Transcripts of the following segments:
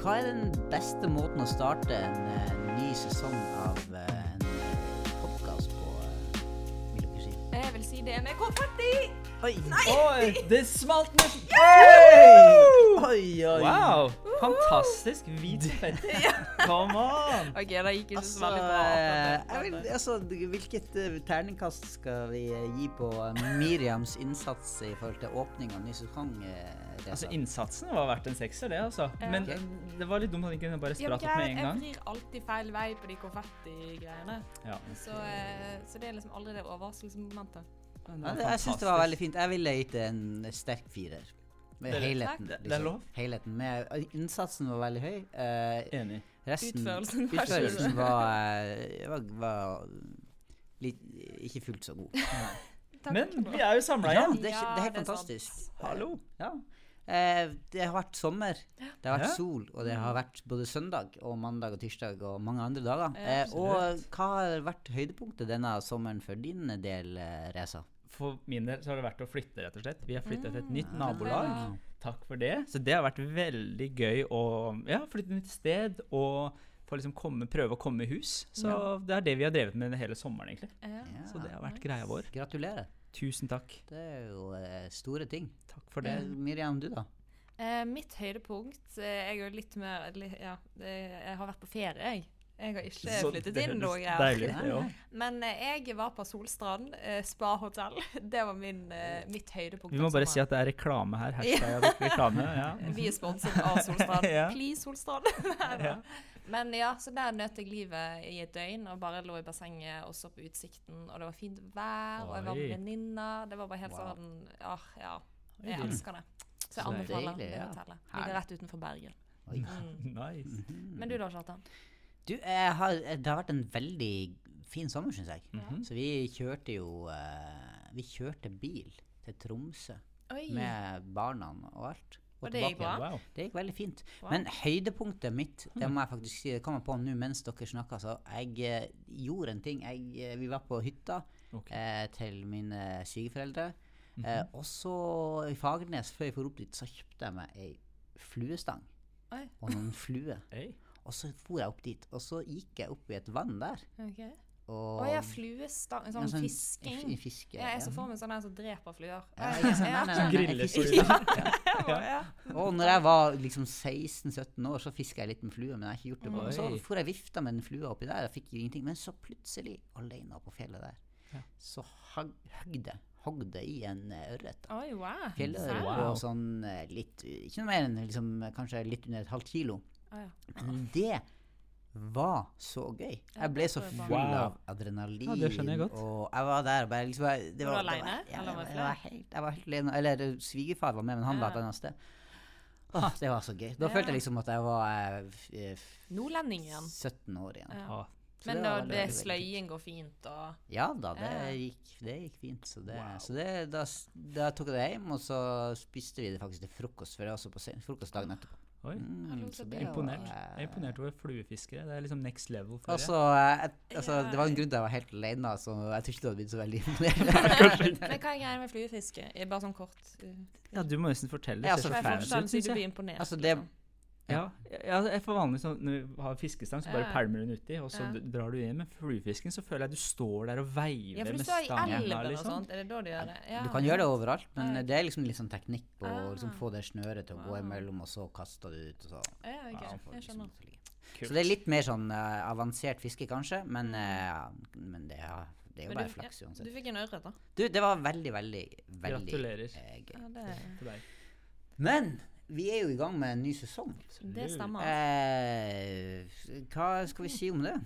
hva er den beste måten å starte en eh, ny sesong av eh, en podkast på, eh, vil dere si? Jeg vil si det med konfetti! Oi! Oi, det smalt nesten! Oi, oi! Wow! Fantastisk hvit konfetti. Come on! Ok, det gikk ikke så Altså, veldig bra. eh, jeg vil, altså, hvilket eh, terningkast skal vi eh, gi på eh, Miriams innsats i forhold til åpning av ny sesong? Altså, Innsatsen var verdt en sekser, det, altså. Men okay. det var litt dumt at den kunne bare Ja, opp med en gang. jeg vrir alltid feil vei på de konfettigreiene. Ja. Så, så det er liksom aldri det overraskelsesmomentet. Ja, jeg syns det var veldig fint. Jeg ville gitt en sterk firer. Med Det helheten. det- det er lov. Helheten. Med, innsatsen var veldig høy. eh, Enig. resten Utførelsen var utførelsen var, eh, var, var litt, ikke fullt så god. Takk. Men vi er jo samla Ja, igjen. det er, det er helt Ja, fantastisk. Hallo. Ja. Eh, det har vært sommer, det har vært Ja. sol, og det har vært både søndag og mandag og tirsdag og mange andre dager. Ja, Eh, og hva har vært høydepunktet denne sommeren for din del, eh, Reza? For min del så har det vært å flytte, rett og slett. Vi har flytta til et nytt Mm. nabolag. Takk for det. Så det har vært veldig gøy å ja, flytte et nytt sted og få liksom komme, prøve å komme i hus. Så det er det vi har drevet med hele sommeren, egentlig. Ja. Så det har vært nice. greia vår. Gratulerer. Tusen takk. Det er jo eh, store ting. Takk for Eh, det. Miriam, du da? Eh, mitt høydepunkt eh, Jeg er jo litt mer Ja, det, jeg har vært på ferie, jeg. Jeg har ikke Så flyttet inn noe greier. Ut. Men eh, jeg var på Solstrand eh, spa-hotell. Det var min, eh, mitt høydepunkt. Vi må bare si at det er reklame her. Hashtag reklame. Ja. Vi er sponset av Solstrand. Ja. Please, Solstrand. Men ja, så der nøt jeg livet i et døgn og bare lå i bassenget og så på utsikten. Og det var fint vær, og jeg var med venninna. venninner. Det var bare helt Wow. sånn Ja, ja. Jeg elsker det. Så jeg anbefaler det ja. hotellet. Ligger rett utenfor Bergen. Mm. Nice. Men du da, Kjartan? Du, har, det har vært en veldig fin sommer, syns jeg. Mhm. Så vi kjørte jo eh, Vi kjørte bil til Tromsø Oi. med barna og alt. Og det gikk bra? Wow. Det gikk veldig fint. Wow. Men høydepunktet mitt, det må jeg faktisk si, det kommer på nå mens dere snakker, så jeg eh, gjorde en ting. Jeg, eh, vi var på hytta okay. eh, til mine sykeforeldre. Mhm. eh, og så i Fagernes, før jeg for opp dit, så kjøpte jeg meg ei fluestang Oi. og noen fluer. Og så for jeg opp dit, og så gikk jeg opp i et vann der. Okay. Og og jeg fluestang. Ja, Sånn sånn fisking. f- fiske, Ja, jeg så for meg sånn en som dreper fluer. Ja. Og når jeg var liksom 16-17 år, så fiska jeg litt med flue, men jeg har ikke gjort det på Oi. Så for jeg vifta med den flua oppi der, jeg fikk jo ingenting. Men så plutselig, alene på fjellet der, Ja. så høgg det. Hogg det i en eh, ørret. wow. Fjellørret Wow. sånn eh, litt Ikke noe mer enn liksom, kanskje litt under et halvt kilo. Ja. Men det var så gøy. Jeg ble så jeg full av adrenalin. Ja, det skjønner jeg godt. Og jeg var der bare liksom jeg- det Var du det alene, ja, eller var jeg, det jeg, var helt, jeg var helt alene. Eller eh, svigerfar var med, men han var et annet sted. Åh, det var så gøy. Da Ja. følte jeg liksom at jeg var eh, f- eh, f- Nordlendingen. 17 år igjen. Ja. Så Men det da var veldig, det veldig, sløying går fint, og Ja da, det Ja. gikk, det gikk fint. Så, det, Wow. så det, da, s- da tok jeg det hjem, og så spiste vi det faktisk til frokost. For det var så på sen, frokost dagen etterpå. Oi. Mm, så det det Imponert. var, Jeg er imponert over fluefiskere. Det er liksom next level for altså, eh, et, altså, Det var en grunn til at jeg var helt alene, så jeg tror ikke du hadde blitt så veldig imponert. Men hva er greia med fluefiske? Er Bare sånn kort uh, Ja, du må nesten fortelle. Ja, Det ser altså, jeg. det- liksom? Ja, ja, jeg for vanlig sånn når du har fiskestang, så bare Ja. pælmer du den uti, og så Ja. drar du inn. Men fluefisken så føler jeg du står der og veiver Ja, for du med stanga. Liksom. Er det da du gjør det? Ja, Du kan gjøre det overalt, men det er liksom litt sånn teknikk på å liksom Ah. få det snøret til å gå imellom, og så kaster du ut. Og så, Ja, okay. så Jeg liksom skjønner. ligge. Kult. så det er litt mer sånn uh, avansert fiske, kanskje, men, uh, men det, er- det er jo Men bare du- flaks Du fikk en ørret, da? Du, det var veldig, veldig, veldig Gratulerer. eh, gøy. Ja, det. Men vi er jo i gang med en ny sesong. det stemmer. Eh, hva skal vi si om det?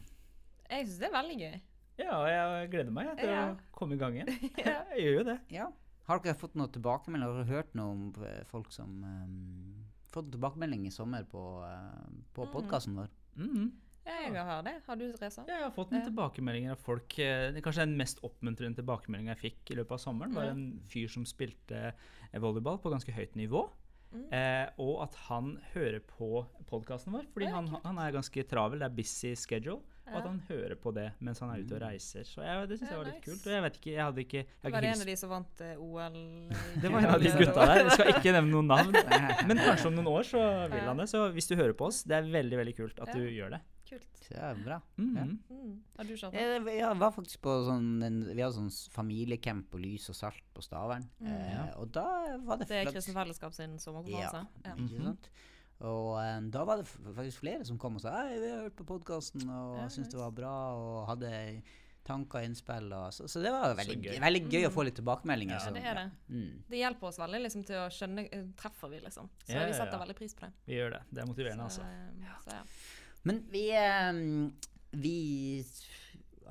Jeg syns det er veldig gøy. Ja, jeg gleder meg til Ja. å komme i gang igjen. Jeg gjør jo det. Ja. Har dere fått noe tilbakemelding? Har dere hørt noe om folk som um, Fått tilbakemelding i sommer på, uh, på Mm. podkasten vår? Mhm. Ja, jeg har hørt det. Har du, Reza? Ja, jeg har fått noen Ja. tilbakemeldinger av folk. eh, Kanskje den mest oppmuntrende tilbakemeldingen jeg fikk i løpet av sommeren, var Ja. en fyr som spilte volleyball på ganske høyt nivå. Mm. Eh, og at han hører på podkasten vår, fordi Ja, han, han er ganske travel. Det er busy schedule. Og at han hører på det mens han er ute og reiser. Så jeg, det syns jeg var litt nice. kult. Og jeg vet ikke, jeg hadde ikke, jeg Det Var en av de som vant eh, OL? Det var en av de gutta der. Jeg skal ikke nevne noen navn. Men kanskje om noen år så vil han det. Så hvis du hører på oss, det er veldig veldig kult at Ja. du gjør det. Kult. Så det er bra. Mhm. Ja. Mm. Har du den? Jeg, jeg var faktisk på sånn en, Vi hadde sånn familiecamp på Lys og Salt på Stavern. Mm. Eh, og da var det Det er Kristent Fellesskap sin sommerkonferanse? Ja. Ikke Mhm. sant? Og um, da var det faktisk flere som kom og sa Hei, vi har hørt på podkasten og Ja, syntes det var bra og hadde tanker og innspill. Og, så, så det var veldig, gøy. gøy. veldig gøy å Mm. få litt tilbakemeldinger. Ja, så- det er det. Mm. Det hjelper oss veldig liksom, til å skjønne eh, Treffer vi, liksom? Så Ja, vi setter ja. veldig pris på det. Vi gjør det. Det er motiverende, Så, altså. eh, så ja. Men vi, eh, vi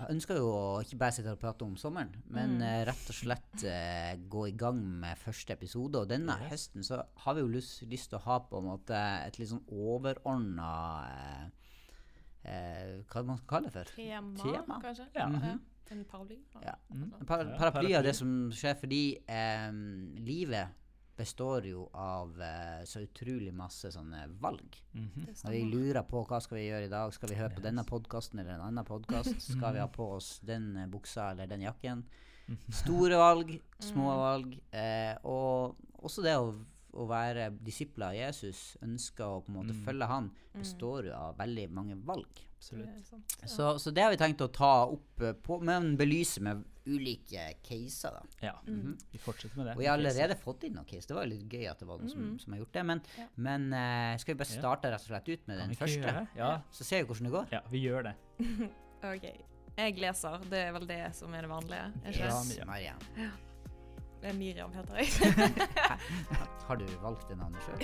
ønsker jo å ikke bare sitte og prate om sommeren, men Mm. eh, rett og slett eh, gå i gang med første episode. Og denne Yes. høsten så har vi jo lyst, lyst til å ha på en måte et litt sånn overordna eh, eh, Hva man skal kalle det for? Tema, Tema? kanskje? Ja. Mhm. En paraply? Ja. Mm. Paraply av det som skjer, fordi eh, livet består jo av uh, så utrolig masse sånne valg. Mm -hmm. Og vi lurer på hva skal vi gjøre i dag. Skal vi høre på denne podkasten eller en annen podkast? Skal vi ha på oss den eh, buksa eller den jakken? Mhm. Store valg, små Mm. valg. Uh, og også det å, å være disipler av Jesus, ønsker å på en måte Mm. følge han, Mm. består jo av veldig mange valg. Absolutt. Det sant. Ja. Så, så det har vi tenkt å ta opp, eh, på, men belyse med ulike caser. da. Ja. Mm. Vi fortsetter med det. Og vi har allerede fått inn noen case. Det var litt gøy at det var noen som, Mm. som har gjort det. Men, Ja. men uh, skal vi bare starte rett og slett ut med Kan den første? Ja. Så ser vi hvordan det går. ja, vi gjør det. OK. Jeg leser. Det er vel det som er det vanlige? Yes, Marianne. Ja? Miriam. Er heter jeg. Har du valgt det navnet sjøl?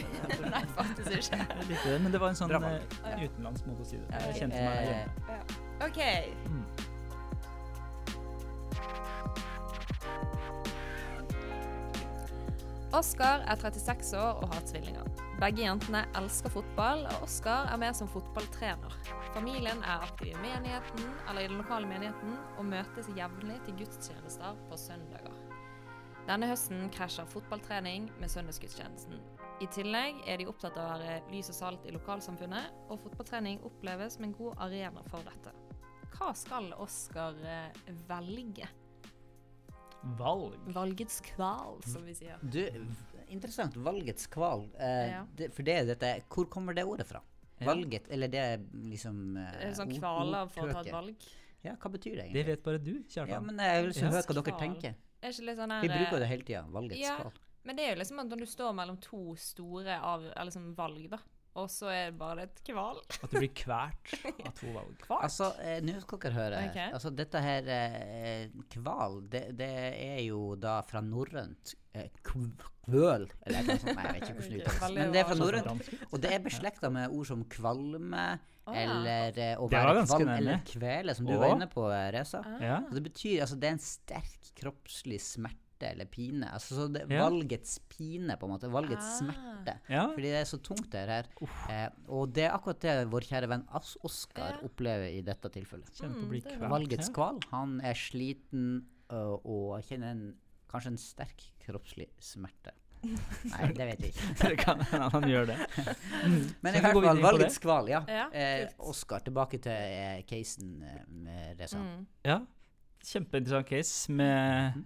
Nei, faktisk ikke. Litt Men det var en sånn uh, utenlandsk måte å si det. Ja, Jeg kjente meg eh, hjemme. OK. Mm. Oskar er 36 år og har tvillinger. Begge jentene elsker fotball, og Oskar er med som fotballtrener. Familien er aktiv i menigheten, eller i den lokale menigheten, og møtes jevnlig til gudstjenester på søndager. Denne høsten krasjer fotballtrening med søndagsgudstjenesten. I tillegg er de opptatt av å være lys og salt i lokalsamfunnet, og fotballtrening oppleves som en god arena for dette. Hva skal Oskar eh, velge? Valg. Valgets kval, som vi sier. Du, interessant. Valgets kval. Eh, Ja. det, for det er dette Hvor kommer det ordet fra? Valget, eller det er liksom eh, sånn kvaler for å ta et valg. Ja, hva betyr det egentlig? Det vet bare du, Kjartan. Ja, men jeg vil høre hva dere tenker. Er ikke litt sånn her Vi bruker eh, det hele tida. Valgets Ja. kval. Men det er jo liksom at når du står mellom to store av, liksom valg, da, og så er det bare et kval. At du blir kvært av to valg. Kvart? Altså, eh, nå skal dere høre. Okay. Altså, dette her eh, kval, det, det er jo da fra norrønt kvøl, eller noe sånt. Nei, jeg vet ikke hvordan det uttales. Men det er fra norrønt. Og det er beslekta med ord som kvalme eller eh, å være kvalm eller kvele, som du var inne på, eh, Reza. Ah. Og det betyr altså det er en sterk kroppslig smerte eller pine. Altså så det, Valgets pine, på en måte. Valgets Ah. smerte. Fordi det er så tungt, det her. Eh, og det er akkurat det vår kjære venn Oskar opplever i dette tilfellet. Mm. Valgets kval. Han er sliten og kjenner en, kanskje en sterk kroppslig smerte. Nei, det vet vi ikke. Det kan hende han gjør det. Men i hvert fall, var litt skval, ja. Ja, Eh. Oskar, tilbake til eh, casen med med Reza. Mm. Ja. Kjempeinteressant case med,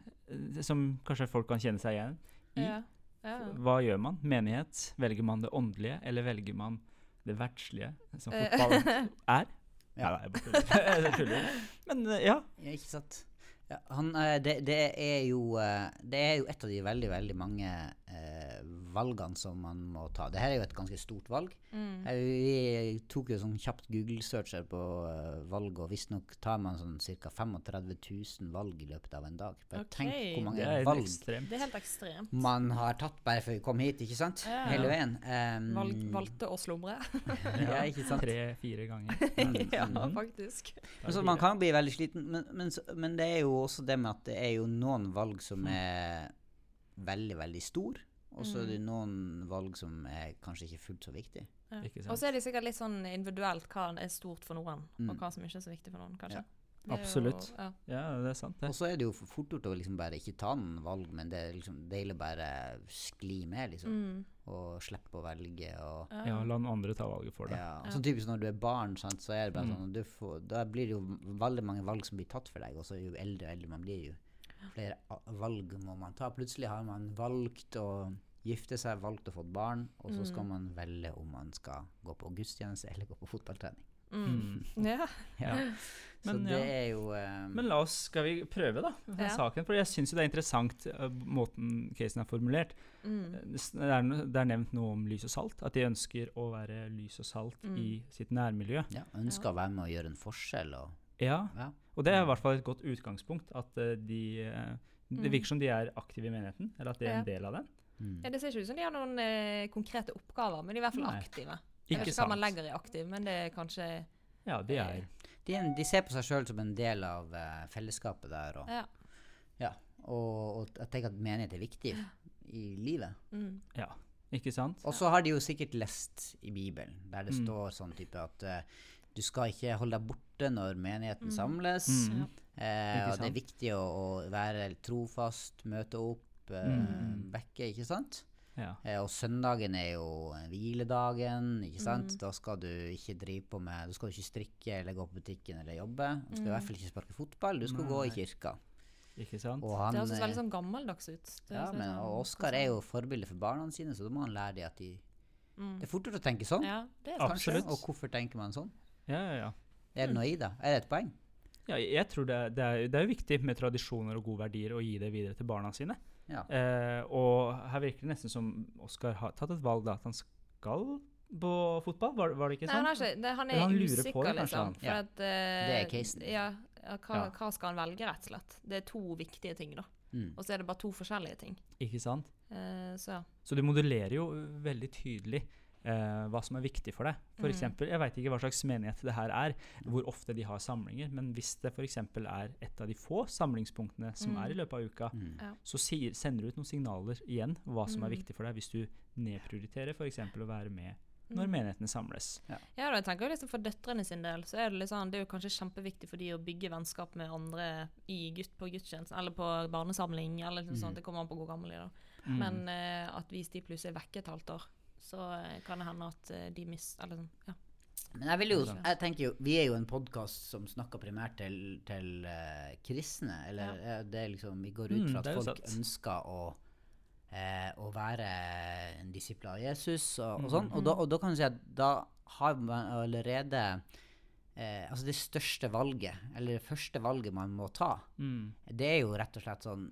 som kanskje folk kan kjenne seg igjen i. Ja. Ja. Hva gjør man? Menighet? Velger man det åndelige, eller velger man det verdslige, som Eh. fotball er? Ja. Ja, jeg bare tuller. Men eh, ja. Ja, ikke sant? Ja, han, eh, det, det, er jo, eh, det er jo et av de veldig, veldig mange eh, valgene som man må ta. Dette er jo et ganske stort valg. Mm. Vi tok jo sånn kjapt Google-searcher på uh, valg, og visstnok tar man sånn ca. 35 000 valg i løpet av en dag. Bare okay. tenk hvor Det mange er valg ekstremt. Det er helt ekstremt. man har tatt bare før vi kom hit, ikke sant? Ja. Hele veien. Um, Valg, valgte å slumre. Ja, ikke sant? Tre-fire ganger. Mm, ja, mm. faktisk. Men så man kan bli veldig sliten, men, men, men det er jo også det med at det er jo noen valg som er veldig, veldig stor, og så er det noen valg som er kanskje ikke fullt så viktig. Ja. Og så er det sikkert litt sånn individuelt hva er stort for noen, Mm. og hva som ikke er så viktig for noen, kanskje. Ja. Jo- Absolutt. ja. Ja, det er sant, det. Og så er det jo fort gjort å liksom bare ikke ta noen valg, men det er liksom deilig å bare skli med, liksom. Mm. og slippe å velge. Og, Ja, la den andre ta valget for deg. ja. Ja. Sånn typisk når du er barn, sant, så er det bare Mm. sånn du får, Da blir det jo veldig mange valg som blir tatt for deg, og så jo eldre og eldre man blir, jo flere valg må man ta. Plutselig har man valgt å gifte seg, valgt å få barn, og så skal Mm. man velge om man skal gå på gudstjeneste eller gå på fotballtrening. Mm. Ja. Ja. Så Men, det ja. er jo um... Men la oss, skal vi prøve, da, Ja. saken? For jeg syns jo det er interessant eh, måten casen er formulert. Mm. Eh, Det er, det er nevnt noe om lys og salt. At de ønsker å være lys og salt Mm. i sitt nærmiljø. ja, ønsker å være med å gjøre en forskjell. Og, Ja, ja. og det er i hvert fall et godt utgangspunkt. At eh, de eh, Det Mm. virker som de er aktive i menigheten, eller at de er en del av den. Mm. Ja, det ser ikke ut som de har noen eh, konkrete oppgaver, men de er i hvert fall Nei. aktive. Jeg Ikke vet ikke hva man legger i aktiv, men det er kanskje Ja, de er De, er en- de ser på seg sjøl som en del av eh, fellesskapet der. Og, Ja. ja, og, og jeg tenker at menighet er viktig i livet. Mm. Ja, ikke sant? Og så har de jo sikkert lest i Bibelen, der det Mm. står sånn type at eh, du skal ikke holde deg borte når menigheten Mm. samles. Mm. Eh, og det er viktig å, å være trofast, møte opp, eh, Mm. backe, ikke sant? Ja. Eh, og søndagen er jo hviledagen, ikke sant? Mm. Da skal du ikke drive på med Da skal du ikke strikke eller gå på butikken eller jobbe. Du skal i Mm. hvert fall ikke sparke fotball, du skal gå i kirka. Ikke sant? Og han, Det høres eh, veldig sånn gammeldags ut. Ja, men, sånn- og Oskar er jo forbilde for barna sine, så da må han lære dem at de mm. Det er fortere å tenke sånn, Ja, det er sant. kanskje. Absolutt. Og hvorfor tenker man sånn? Ja, ja, ja. Er det noe i det? Er det et poeng? Ja, jeg tror det, er- det, er, det er viktig med tradisjoner og gode verdier å gi det videre til barna sine. Ja. Eh, og her virker det nesten som Oskar har tatt et valg da, at han skal på fotball. Var, var det ikke Nei, sånn? han, er ikke, det, han er han usikker, på det, kanskje, liksom. For Ja. at, eh, Det er casen. Ja, ja, hva, Ja. hva skal han velge, rett og slett? Det er to viktige ting, da. Mm. Og så er det bare to forskjellige ting. Ikke sant? Eh, så ja. Så du modellerer jo veldig tydelig eh, hva som er viktig for deg. For Mm. eksempel, jeg veit ikke hva slags menighet det her er, hvor ofte de har samlinger, men hvis det f.eks. er et av de få samlingspunktene som Mm. er i løpet av uka, Mm. Så sier, sender du ut noen signaler igjen hva som er Mm. viktig for deg, hvis du nedprioriterer f.eks. å være med når Mm. menighetene samles. Ja, da, jeg tenker jo liksom For døtrene sin del så er det liksom, det er jo kanskje kjempeviktig for de å bygge vennskap med andre i gutt, på gudstjeneste, eller på barnesamling, eller noe Mm. sånt. Det kommer an på hvor gammel de er. Mm. Men eh, at hvis de plutselig er vekke et halvt år, så eh, kan det hende at eh, de mister Eller sånn, ja. Men jeg vil jo, jeg tenker jo, vi er jo en podkast som snakker primært til, til uh, kristne. Eller Ja. det er liksom, vi går ut Mm, fra det at folk sant. ønsker å, eh, å være en disipl av Jesus og, og Mm. sånn. Og, da, og da kan du si at da har man allerede eh, Altså det største valget, eller det første valget man må ta, Mm. det er jo rett og slett sånn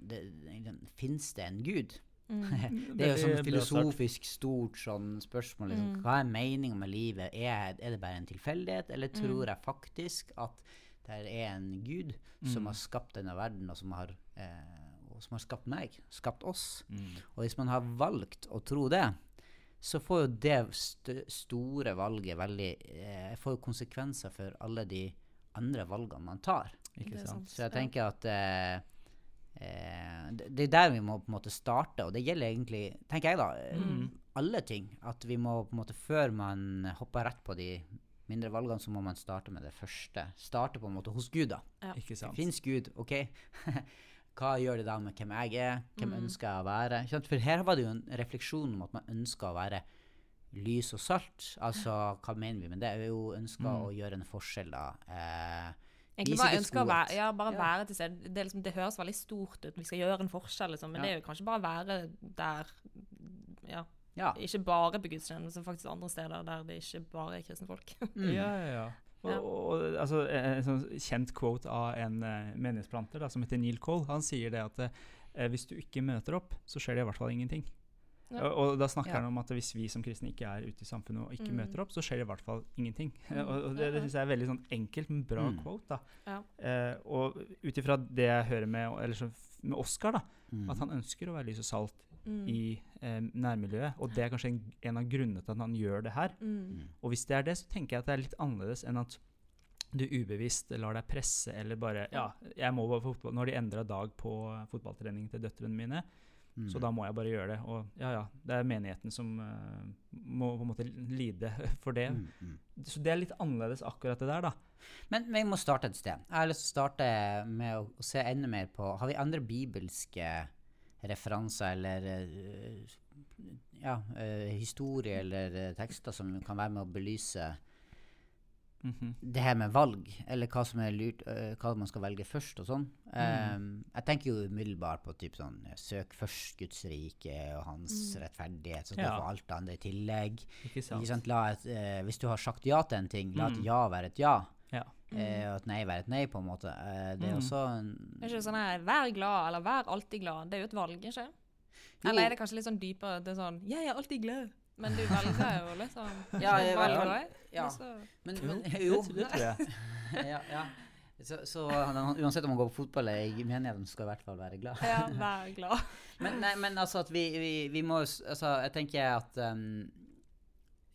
Fins det en gud? Mm. Det er jo sånn filosofisk stort sånn spørsmål. Liksom. Mm. Hva er meninga med livet? Er, er det bare en tilfeldighet, eller Mm. tror jeg faktisk at det er en gud som Mm. har skapt denne verden, og som har, eh, og som har skapt meg, skapt oss? Mm. Og hvis man har valgt å tro det, så får jo det st store valget veldig eh, får jo konsekvenser for alle de andre valgene man tar. Ikke sant? Så jeg tenker at eh, det, det er der vi må på en måte starte, og det gjelder egentlig, tenker jeg da, eh, Mm. alle ting. At vi må på en måte, før man hopper rett på de mindre valgene, så må man starte med det første. Starte på en måte hos Gud, da. Ikke Det sant? fins Gud, OK? Hva gjør det da med hvem jeg er? Hvem Mm. ønsker jeg å være? For her var det jo en refleksjon om at man ønsker å være lys og salt. Altså, hva mener vi med det? Vi ønsker Mm. å gjøre en forskjell, da. Eh, Egentlig bare ønske å være, ja, bare Ja. være til stede. Det, liksom, det høres veldig stort ut, vi skal gjøre en forskjell, liksom, men Ja. det er jo kanskje bare å være der ja, ja. Ikke bare på gudstjeneste, men faktisk andre steder der det ikke bare er kristne folk. Mm. Ja, ja, ja. Og, og, altså, en en sånn kjent quote av en uh, menighetsplanter da, som heter Neil Cole, han sier det at uh, hvis du ikke møter opp, så skjer det i hvert fall ingenting. Ja. Og, og da snakker Ja. han om at hvis vi som kristne ikke er ute i samfunnet og ikke Mm. møter opp, så skjer det i hvert fall ingenting. Mm. og, og det, det syns jeg er veldig sånn enkelt, men bra Mm. quote. da. Ja. Eh, og ut ifra det jeg hører med, eller så, med Oscar, da, Mm. at han ønsker å være lys og salt Mm. i eh, nærmiljøet, og det er kanskje en, en av grunnene til at han gjør det her. Mm. Og hvis det er det, så tenker jeg at det er litt annerledes enn at du ubevisst lar deg presse, eller bare Ja, jeg må bare på fotball. Nå har de endra dag på fotballtrening til døtrene mine, Mm. så da må jeg bare gjøre det. Og ja, ja, det er menigheten som uh, må på en måte lide for det. Mm, mm. Så det er litt annerledes akkurat det der, da. Men vi må starte et sted. Jeg har lyst til å starte med å, å se enda mer på Har vi andre bibelske referanser eller eh, ja, eh, historie eller tekster som kan være med å belyse Mhm. det her med valg, eller hva som er lurt, uh, hva man skal velge først og sånn. Um, jeg tenker jo umiddelbart på typ sånn Søk først Guds rike og hans rettferdighet, så du Ja. du få alt det andre i tillegg. Ikke sant? Ikke sant? La et, uh, hvis du har sagt ja til en ting, la et Mm. ja være et ja. Ja. Eh, og et nei være et nei, på en måte. Eh, det er Mm. også en Er ikke sånn her 'vær glad' eller 'vær alltid glad'? Det er jo et valg, ikke? Jo. Eller er det kanskje litt sånn dypere? Det er sånn 'jeg er alltid glad', men du velger jo liksom Ja, jeg velger- ja. Men, men jo. det tror jeg. ja, ja. Så, så uansett om man går på fotball eller i menigheten, skal i hvert fall være glad. Ja, vær glad. Men, nei, men altså at vi, vi, vi må Altså, jeg tenker at um,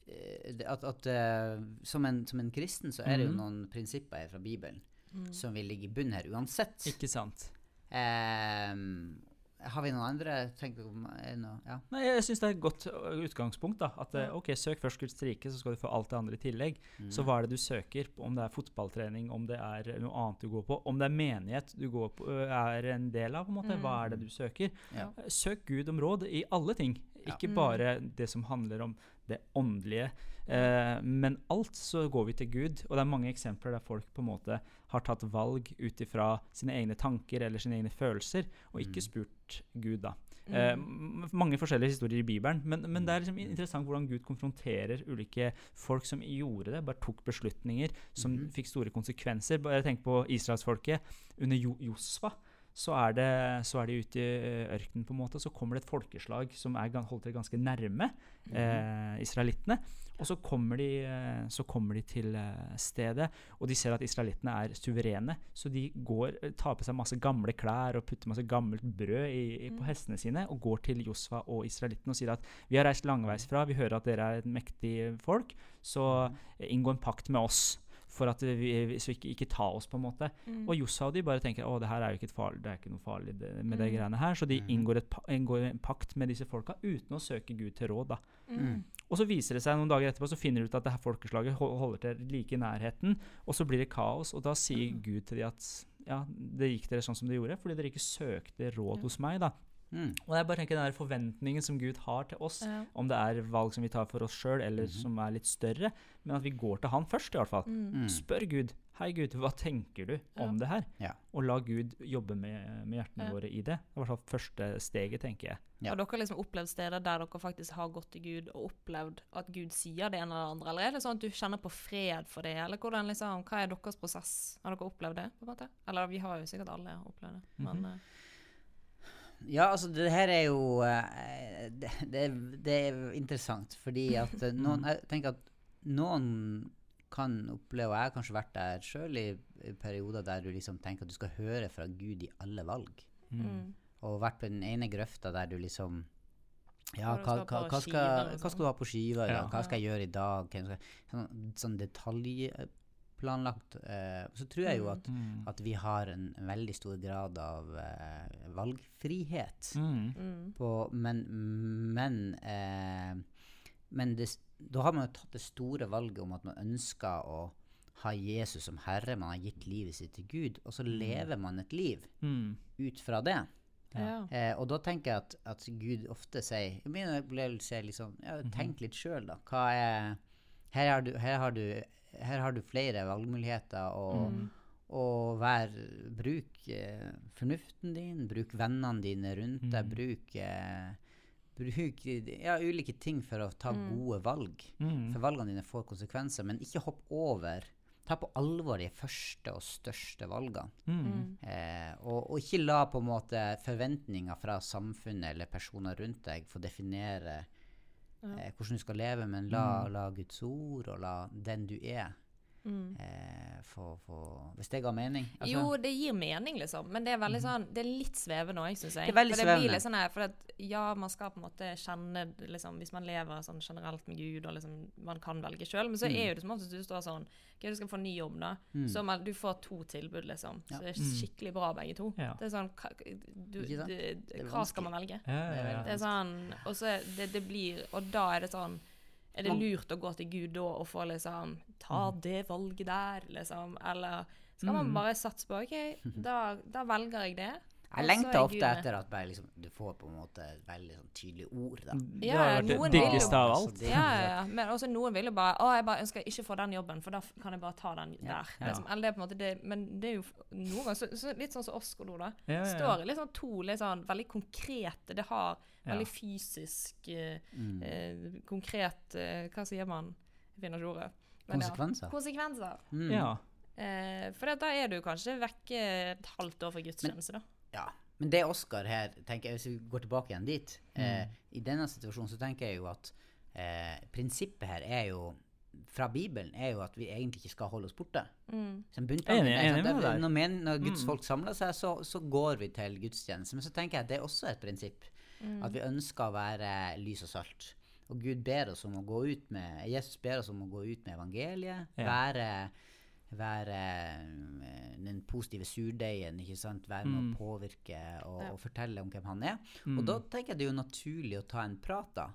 eh, at, at uh, som, en, som en kristen så er det jo Mhm. noen prinsipper her fra Bibelen Mm. som vil ligge i bunnen her uansett. Ikke sant. Ehm, har vi noen andre tenker om- noe, ja. Nei, jeg syns det er et godt utgangspunkt. da, at eh, Ja. ok, Søk først Guds rike, så skal du få alt det andre i tillegg. Mm. Så hva er det du søker? Om det er fotballtrening, om det er noe annet du går på, om det er menighet du går på, er en del av, på en måte, hva er det du søker? Ja. Søk Gud om råd i alle ting, ikke Mm. bare det som handler om det åndelige. Eh, men alt så går vi til Gud, og det er mange eksempler der folk på en måte har tatt valg ut ifra sine egne tanker eller sine egne følelser, og ikke Mm. spurt Gud, da. Eh, Mm. Eh, mange forskjellige historier i Bibelen, men, men det er liksom interessant hvordan Gud konfronterer ulike folk som gjorde det, bare tok beslutninger som mm. fikk store konsekvenser. Bare tenk på israelsfolket under jo Josfa. Så er, det, så er de ute i eh, ørkenen, på en måte, så kommer det et folkeslag som er holdt til ganske nærme Mhm. eh, israelittene. Og så kommer, de, eh, så kommer de til eh, stedet, og de ser at israelittene er suverene. Så de går, tar på seg masse gamle klær og putter masse gammelt brød i, i, på Mm. hestene sine og går til Josfa og israelittene og sier at vi har reist langveisfra, vi hører at dere er et mektig folk, så eh, inngå en pakt med oss. For at vi, så ikke, ikke ta oss, på en måte. Mm. Og Jossa og de bare tenker å, det her er jo ikke et farlig, det er ikke noe farlig det, med de Mm. greiene her. Så de Mhm. inngår, et, inngår en pakt med disse folka uten å søke Gud til råd. da. Mm. Og så viser det seg noen dager etterpå, så finner de ut at det her folkeslaget holder til like i nærheten, og så blir det kaos. Og da sier Mm. Gud til de at ja, det gikk dere sånn som det gjorde, fordi dere ikke søkte råd hos meg. da. Mm. Og jeg bare tenker den der forventningen som Gud har til oss, Ja. om det er valg som vi tar for oss sjøl, eller Mhm. som er litt større, men at vi går til han først, i hvert fall. Mm. Mm. Spør Gud. Hei, Gud, hva tenker du Ja. om det her? Ja. Og la Gud jobbe med, med hjertene Ja. våre i det. Det i første steget, tenker jeg. Ja. Har dere liksom opplevd steder der dere faktisk har gått til Gud og opplevd at Gud sier det ene eller det andre, eller er det sånn at du kjenner på fred for det, eller hvordan liksom, hva er deres prosess? Har dere opplevd det, på en måte? Eller vi har jo sikkert alle opplevd det, men Mhm. Eh, Ja, altså det her er jo eh, det, det, det er interessant, fordi at eh, noen Jeg tenker at noen kan oppleve, og jeg har kanskje vært der sjøl i, perioder der du liksom tenker at du skal høre fra Gud i alle valg. mm. Og vært på den ene grøfta der du liksom Ja, Hva hva, hva, skal, liksom. hva skal du ha på skiva? Ja. Hva skal jeg gjøre i dag? Sånn, sånn, sånn detaljplanlagt. Eh, så tror jeg jo Mm. at, at vi har en, veldig stor grad av eh, valgfrihet. Mm. Mm. På, men men, eh, men det, da har man jo tatt det store valget om at man ønsker å ha Jesus som herre. Man har gitt livet sitt til Gud, og så lever man et liv Mm. ut fra det. Ja. Eh, og da tenker jeg at, at Gud ofte sier min opplevelse er liksom ja, Tenk litt sjøl, da. Hva er her har, du, her, har du, her har du flere valgmuligheter, og, Mm. og vær Bruk eh, fornuften din, bruk vennene dine rundt deg, Mm. bruk eh, Bruk ja, ulike ting for å ta Mm. gode valg. Mm. For valgene dine får konsekvenser, men ikke hopp over. Ta på alvor de første og største valgene. Mm. Mm. Eh, og, og ikke la på en måte forventninger fra samfunnet eller personer rundt deg få definere Ja. eh, hvordan du skal leve, men la, Mm. la Guds ord og la den du er, Mm. eh, for, få Hvis det ga mening? Altså, Jo, det gir mening, liksom. Men det er veldig sånn, det er litt svevende òg, syns jeg. Det er veldig for det blir litt sånn her, for at, ja, man skal på en måte kjenne liksom, Hvis man lever sånn generelt med Gud, og liksom, man kan velge sjøl, men så Mm. er jo det som oftest du står sånn OK, du skal få ny jobb, da. Mm. Så man, du får to tilbud, liksom. Ja. Så det er Mm. skikkelig bra, begge to. Ja. Det er sånn hva, du, er Hva skal man velge? Ja, ja, ja. Det er sånn Og så det, det blir Og da er det sånn Er det lurt å gå til Gud da og få liksom Ta det valget der, liksom? Eller skal man Mm. bare satse på OK, da, da velger jeg det. Jeg lengter er ofte etter at bare liksom, du får på en måte veldig sånn tydelig ord. da. Det Ja, har vært noen det vil jo- diggeste av Altså, alt. Ja, ja, ja. Men også noen vil jo bare Å, jeg bare ønsker jeg ikke få den jobben, for da kan jeg bare ta den der. Liksom. Eller det er på en måte det, men det er jo noen ganger så, så litt sånn som oss nå, da. Ja, ja, ja. Står i litt sånn to litt sånn veldig konkrete Det har veldig fysisk uh, Mm. uh, Konkret uh, Hva sier man? Jeg finner ikke ordet. Men ja. Konsekvenser. Konsekvenser. Mm. Ja. Eh, for da er du kanskje vekke et halvt år fra gudstjeneste, da. Ja, men det Oscar her tenker jeg, Hvis vi går tilbake igjen dit Mm. eh, I denne situasjonen så tenker jeg jo at eh, prinsippet her er jo fra Bibelen er jo at vi egentlig ikke skal holde oss borte. Mm. Så Enig- enig med deg. Når, men, når Guds Mm. folk samler seg, så, så går vi til gudstjeneste. Men så tenker jeg at det er også et prinsipp. Mm. At vi ønsker å være lys og salt. Og Gud ber oss om å gå ut med Jesus ber oss om å gå ut med evangeliet. Ja. Være, være eh, den positive surdeigen, ikke sant? Være med Mm. å påvirke og, Ja. og fortelle om hvem han er. Mm. Og da tenker jeg det er jo naturlig å ta en prat da,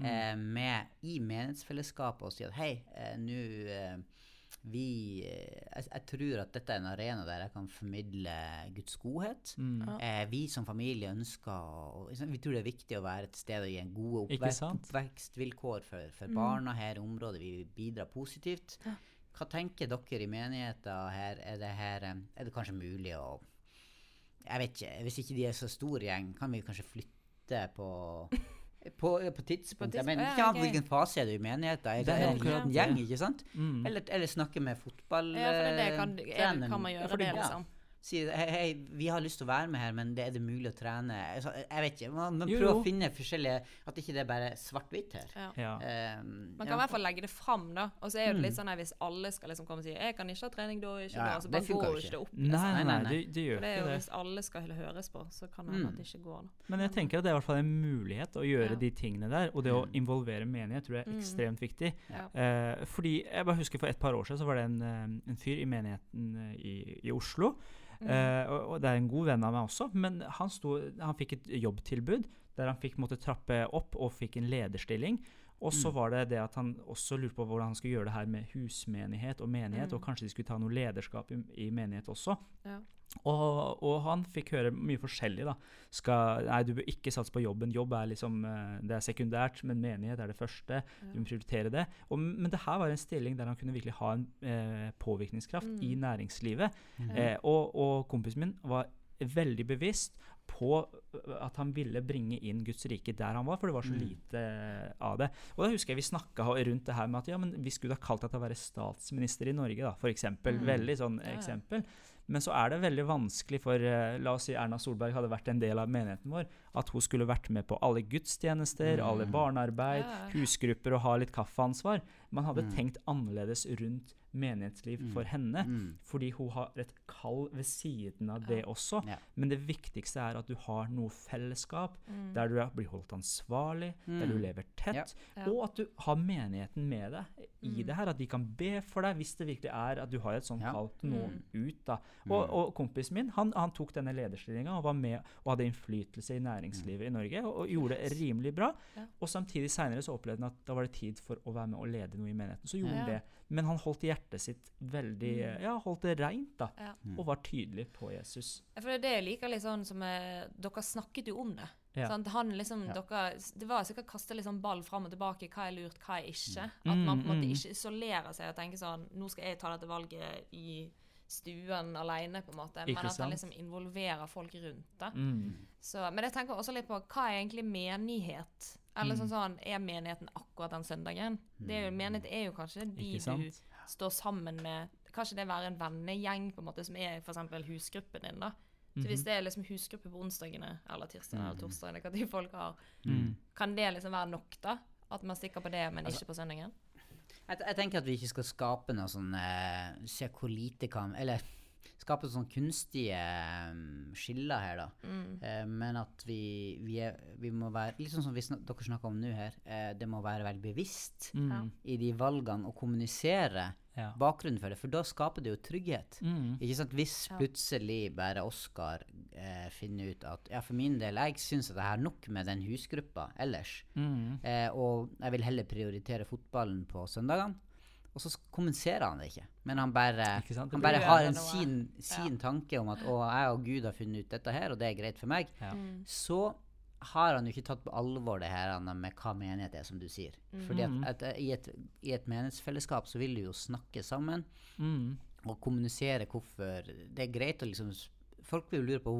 eh, med, i menighetsfellesskapet og si at hei, eh, nå eh, vi jeg, jeg tror at dette er en arena der jeg kan formidle Guds godhet. Mm. Ja. Eh, vi som familie ønsker å Vi tror det er viktig å være et sted og gi en gode oppvekstvilkår for, for Mm. barna her i området. Vi bidrar positivt. Ja. Hva tenker dere i menigheten her? Er det, her, eh, er det kanskje mulig å Jeg vet ikke. Hvis ikke de er så stor gjeng, kan vi kanskje flytte på på, på tidspunktet. Men ikke an hvilken fase er du i menigheten. Er Det det, er akkurat en gjeng, ikke sant? Mm. Eller, eller snakke med fotballtreneren. Ja, for det, det kan, er, kan man gjøre det, ja liksom. Si hei, hei, vi har lyst til å være med her, men det er det mulig å trene altså, Jeg vet ikke. Man, man prøver å finne forskjellige At ikke det er bare svart-hvitt her. Ja. Ja. Um, Man kan i hvert fall legge det fram, da. Og så er det Mm. litt sånn at hvis alle skal liksom komme og si 'Jeg kan ikke ha trening da, ikke Ja, ja, da', så det bare går jo ikke. ikke det opp. Liksom. nei, Nei, nei, nei, det, det gjør det er ikke jo det. Hvis alle skal høres på, så kan det hende Mm. at det ikke går. Da. Men jeg tenker at det er i hvert fall en mulighet å gjøre Ja. de tingene der. Og det å Mm. involvere menighet tror jeg er Mm. ekstremt viktig. Ja. Eh, fordi jeg bare husker For et par år siden så var det en, eh, en fyr i menigheten eh, i, i Oslo. Mm. Eh, og, og det er en god venn av meg også. Men han, sto, han fikk et jobbtilbud der han fikk måtte trappe opp og fikk en lederstilling. Og så Mm. var det det at han også lurte på hvordan han skulle gjøre det her med husmenighet og menighet. Mm. Og kanskje de skulle ta noe lederskap i, i menighet også. Ja. Og, og han fikk høre mye forskjellig. da. Skal, nei, du bør ikke satse på jobben. Jobb er liksom, eh, det er sekundært, men menighet er det første. Du må prioritere det. Og, men det her var en stilling der han kunne virkelig ha en eh, påvirkningskraft Mm. i næringslivet. Mm. Eh, og, og kompisen min var veldig bevisst på øh, at han ville bringe inn Guds rike der han var, for det var så Mm. lite eh, av det. Og da husker jeg vi snakka rundt det her med at ja, men vi skulle ha kalt deg til å være statsminister i Norge, da, for eksempel. Mm. Veldig sånn Ja, ja. eksempel. Men så er det veldig vanskelig for eh, La oss si Erna Solberg hadde vært en del av menigheten vår. At hun skulle vært med på alle gudstjenester, Mm. alle barnearbeid, Ja. husgrupper og ha litt kaffeansvar. Man hadde Mm. tenkt annerledes rundt menighetsliv Mm. for henne. Mm. Fordi hun har et kall ved siden av det også. Ja. Men det viktigste er at du har noe fellesskap, Mm. der du blir holdt ansvarlig, der du Mm. lever tett, Ja. og at du har menigheten med deg i Mm. det her. At de kan be for deg hvis det virkelig er at du har et sånt Ja. kall til noen ut. da. Og, og kompisen min han, han tok denne lederstillinga og var med og hadde innflytelse i næringslivet i Norge, og, og gjorde det rimelig bra. Ja. Og samtidig seinere så opplevde han at da var det tid for å være med og lede noe i menigheten. Så gjorde han det. Men han holdt hjertet sitt veldig Mm. Ja, holdt det reint, da. Og var tydelig på Jesus. For det er det jeg liker litt sånn som eh, Dere snakket jo om det. Ja. Han liksom, Ja. dere, det var sikkert kaste litt sånn ball fram og tilbake. Hva er lurt, hva er ikke. At Mm, man på en måte mm. ikke isolerer seg og tenker sånn Nå skal jeg ta dette valget i stuen alene, på en måte. Men at han liksom involverer folk rundt det. Mm. Så, men jeg tenker også litt på hva er egentlig menighet? Eller Mm. sånn sånn, Er menigheten akkurat den søndagen? Det er jo, menighet er jo kanskje de du står sammen med. Kanskje det være en vennegjeng på en måte, som er f.eks. husgruppen din. da. Så Mhm. Hvis det er liksom husgruppe på onsdagene eller tirsdagene eller Mhm. torsdagene, hva de folk har, Mm. kan det liksom være nok, da? At man stikker på det, men Altså- ikke på søndagen? Jeg, jeg tenker at vi ikke skal skape noe sånn eh, Se hvor lite kan Eller skape sånne kunstige eh, skiller her, da. Mm. Eh, men at vi, vi, er, vi må være Litt sånn som vi snak, dere snakker om nå her. Eh, det må være veldig bevisst Mm. i de valgene å kommunisere Ja. bakgrunnen for det, for da skaper det jo trygghet. Mm. Ikke sant? Hvis plutselig bare Oskar eh, finner ut at ja, for min del, jeg syns at jeg har nok med den husgruppa ellers, Mm. eh, og jeg vil heller prioritere fotballen på søndagene. og så kommuniserer han det ikke. Men han bare, han bare har en er sin, ja. tanke om at 'Å, jeg og Gud har funnet ut dette her, og det er greit for meg'. Ja. Mm. Så har han jo ikke tatt på alvor det her med hva menighet er, som du sier. Fordi Mhm. at, at i, et, i et menighetsfellesskap så vil du jo snakke sammen Mm. og kommunisere hvorfor Det er greit å liksom Folk vil jo lure på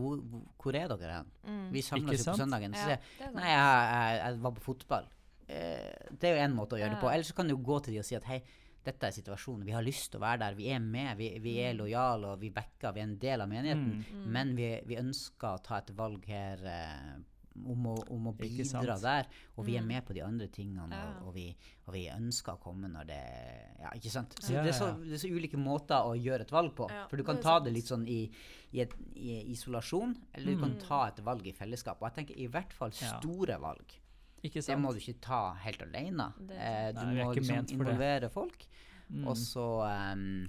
hvor, er dere hen? Mm. Vi samles Ikke jo på søndagen. Så Ja, sier er. Nei, jeg, jeg, jeg var på fotball. Eh, det er jo én måte å gjøre det på. Ja. Eller så kan du jo gå til de og si at hei, dette er situasjonen. Vi har lyst til å være der. Vi er med. Vi, vi er Mm. lojale og vi backer. Vi er en del av menigheten. Mm. Men vi, vi ønsker å ta et valg her eh, om, å, om å bidra der. Og vi er Mm. med på de andre tingene, og, og, vi, og vi ønsker å komme når det Ja, ikke sant? Så det, er så, det er så ulike måter å gjøre et valg på. For du kan ta det litt sånn i, i, et, i isolasjon, eller du kan Mm. ta et valg i fellesskap. Og jeg tenker i hvert fall store valg. Ikke Det må du ikke ta helt alene. Det Eh, du Nei, må liksom involvere det. folk, Mm. og så um,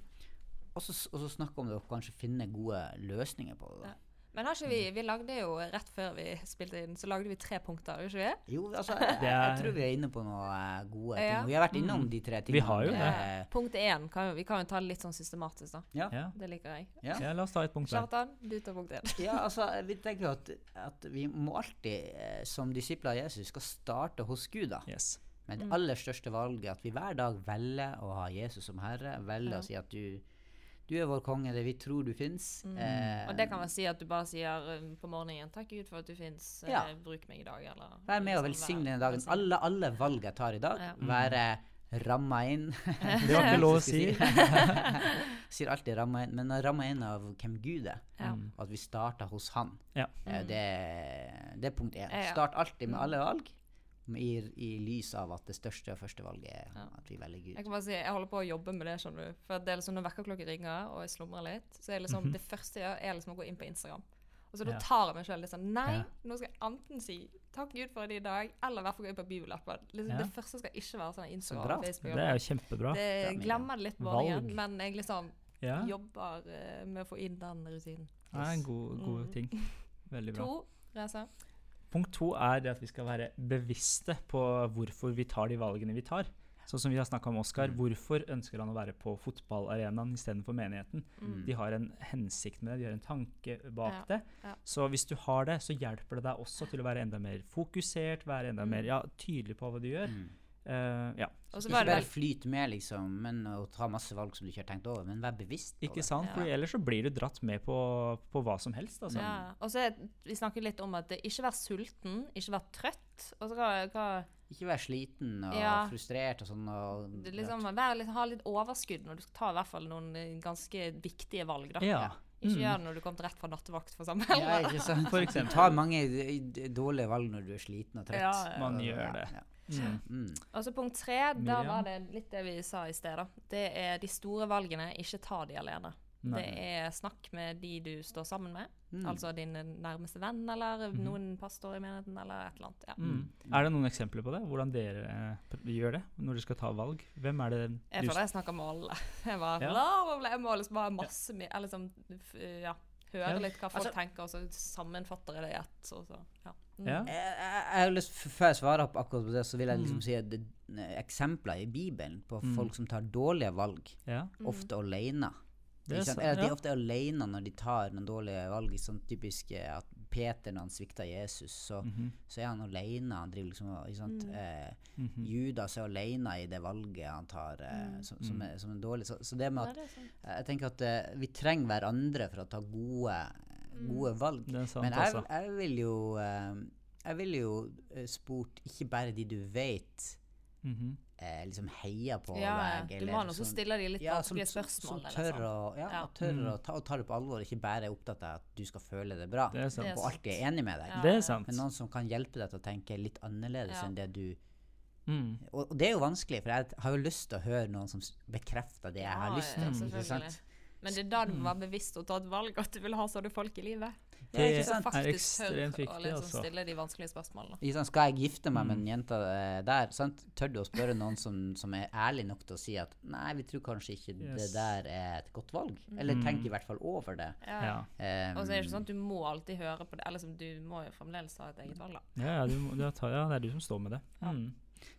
og så, og så snakke om det og kanskje finne gode løsninger på det. da. Ja. Men har ikke vi Vi lagde jo rett før vi spilte inn, så lagde vi tre punkter, gjorde ikke vi? Jo, altså, jeg, jeg er- tror vi er inne på noen gode gode Ja. ting. Vi har vært innom Mm. de tre tingene. Vi har jo det. eh, Punkt én. Kan, vi kan jo ta det litt sånn systematisk, da. ja. Ja. Det liker jeg. Ja. ja, la oss ta et punkt. Kjartan, du tar punkt én. ja, altså, vi tenker jo at, at vi må alltid, eh, som disipler av Jesus, skal starte hos Gud. da. Yes. Men det Mm. aller største valget, at vi hver dag velger å ha Jesus som herre. Velger Ja. å si at du, du er vår konge, det vi tror du fins. Mm. Eh, Og det kan man si at du bare sier um, på morgenen 'Takk Gud for at du fins. Ja. bruk meg i dag', eller Vær med og liksom velsigne denne dagen. Alle, alle valg jeg tar i dag, Ja. være ramma inn. Det var ikke lov å si. Sier alltid ramma inn, men ramma inn av hvem Gud er. Ja. At vi starter hos Han. Ja. Eh, Mm. Det, det er punkt én. Ja, ja. Start alltid med Mm. alle valg, i, i lys av at det største og første valget er Ja. at vi velger Gud. Jeg kan bare si, jeg holder på å jobbe med det, skjønner du. For det er liksom når vekkerklokken ringer, og jeg slumrer litt, så er liksom Mhm. det første jeg gjør, er liksom å gå inn på Instagram. Og så da tar jeg meg sjøl litt sånn Nei, Ja. nå skal jeg enten si 'takk Gud for det i dag', eller i hvert fall gå inn på bibelappen. Liksom, Ja. Det første skal ikke være sånn Instagram Så Facebook. Det er jo kjempebra. det glemmer det litt på morgenen, men jeg liksom Ja, jobber eh, med å få inn den rutinen. er en god, god Mm. ting. Veldig bra. To, Reza. Punkt to er det at vi skal være bevisste på hvorfor vi tar de valgene vi tar. Sånn som vi har snakka om Oskar. Mm. Hvorfor ønsker han å være på fotballarenaen istedenfor menigheten? Mm. De har en hensikt med det, de har en tanke bak Ja, det. ja. Så hvis du har det, så hjelper det deg også til å være enda mer fokusert, være enda Mm. mer ja, tydelig på hva du gjør. Eh, ja, Ikke bare, bare flyt med, liksom, men å ta masse valg som du ikke har tenkt over, men vær bevisst på ikke det. sant? Ja. For ellers så blir du dratt med på, på hva som helst. Altså. ja. Og så vi snakker litt om at ikke vær sulten, ikke vær trøtt. Og så hva, hva Ikke vær sliten og Ja. frustrert og sånn. Og, det liksom, vær litt, Ha litt overskudd når du skal ta i hvert fall noen eh, ganske viktige valg. da. Ja. Ikke Mm. gjør det når du kommer rett fra nattevakt, for eksempel. ja, ikke sant? For eksempel. Ta mange dårlige valg når du er sliten og trøtt. Ja, ja. Man gjør ja, det. Mm. Mm. Og så punkt tre, da var det litt det vi sa i sted. da. Det er de store valgene, ikke ta de alene. Nei. Det er snakk med de du står sammen med. Mm. Altså din nærmeste venn, eller mm. noen pastor i menigheten, eller et eller annet. Ja. Mm. Er det noen eksempler på det? Hvordan dere eh, gjør det når dere skal ta valg? Hvem er det Jeg tror føler jeg snakker med alle. Jeg bare, Ja. bla, jeg må liksom bare masse ja. Eller liksom ja, høre Ja. litt hva folk Altså- tenker, og så sammenfatter jeg det i ett. Så, så, ja. Mm. Ja. Jeg, jeg, jeg har lyst, Før jeg svarer på akkurat på det, så vil jeg liksom Mm. si at det, eh, eksempler i Bibelen på Mm. folk som tar dårlige valg, Ja, Mm. ofte alene. det er. Eller at de ofte er ofte alene når de tar noen dårlige valg. Sånn typisk eh, at Peter, når han svikta Jesus, så, Mhm. så er han alene. Han driver liksom og- ikke sant? Mm. Eh, Mhm. Judas er alene i det valget han tar, eh, Mm. som, som, Mm. er, som er dårlig. Så, så det med at det er. Jeg tenker at eh, vi trenger hverandre for å ta gode, Mm. Gode valg. Det er sant, Men jeg, altså. jeg vil jo eh, Jeg vil jo eh, spurt ikke bare de du vet Mhm. eh, liksom heier på Ja, deg. ja. Du må også som stiller de litt ja, vanskelige som, spørsmål. som tør, eller å, ja, Ja. tør Mm. å ta, og ta det på alvor, ikke bare er opptatt av at du skal føle det bra. Det er sant. Og alltid er enig med deg. Ja. Det er sant. Men noen som kan hjelpe deg til å tenke litt annerledes Ja. enn det du Mm. og, og det er jo vanskelig, for jeg har jo lyst til å høre noen som bekrefter det jeg har Ja, lyst til. Mm. Ikke. Men det er da du Mm. må være bevisst og ta et valg at du vil ha sånne folk i livet. Ja, ikke Det sant? er ekstremt tør å viktig, liksom altså. stille de vanskelige spørsmålene. Ikke sant? Skal jeg gifte meg med den en jente eh, der, sant? tør du å spørre noen som, som er ærlig nok til å si at nei, vi tror kanskje ikke det der er et godt valg. Eller Mm. tenk i hvert fall over det. Ja. Um, Og så er det ikke sånn at du må alltid høre på det. Eller liksom, du må jo fremdeles ha et eget valg, da. Ja, ja, du, må- du tar, ja, det er du som står med det. Ja. Mm.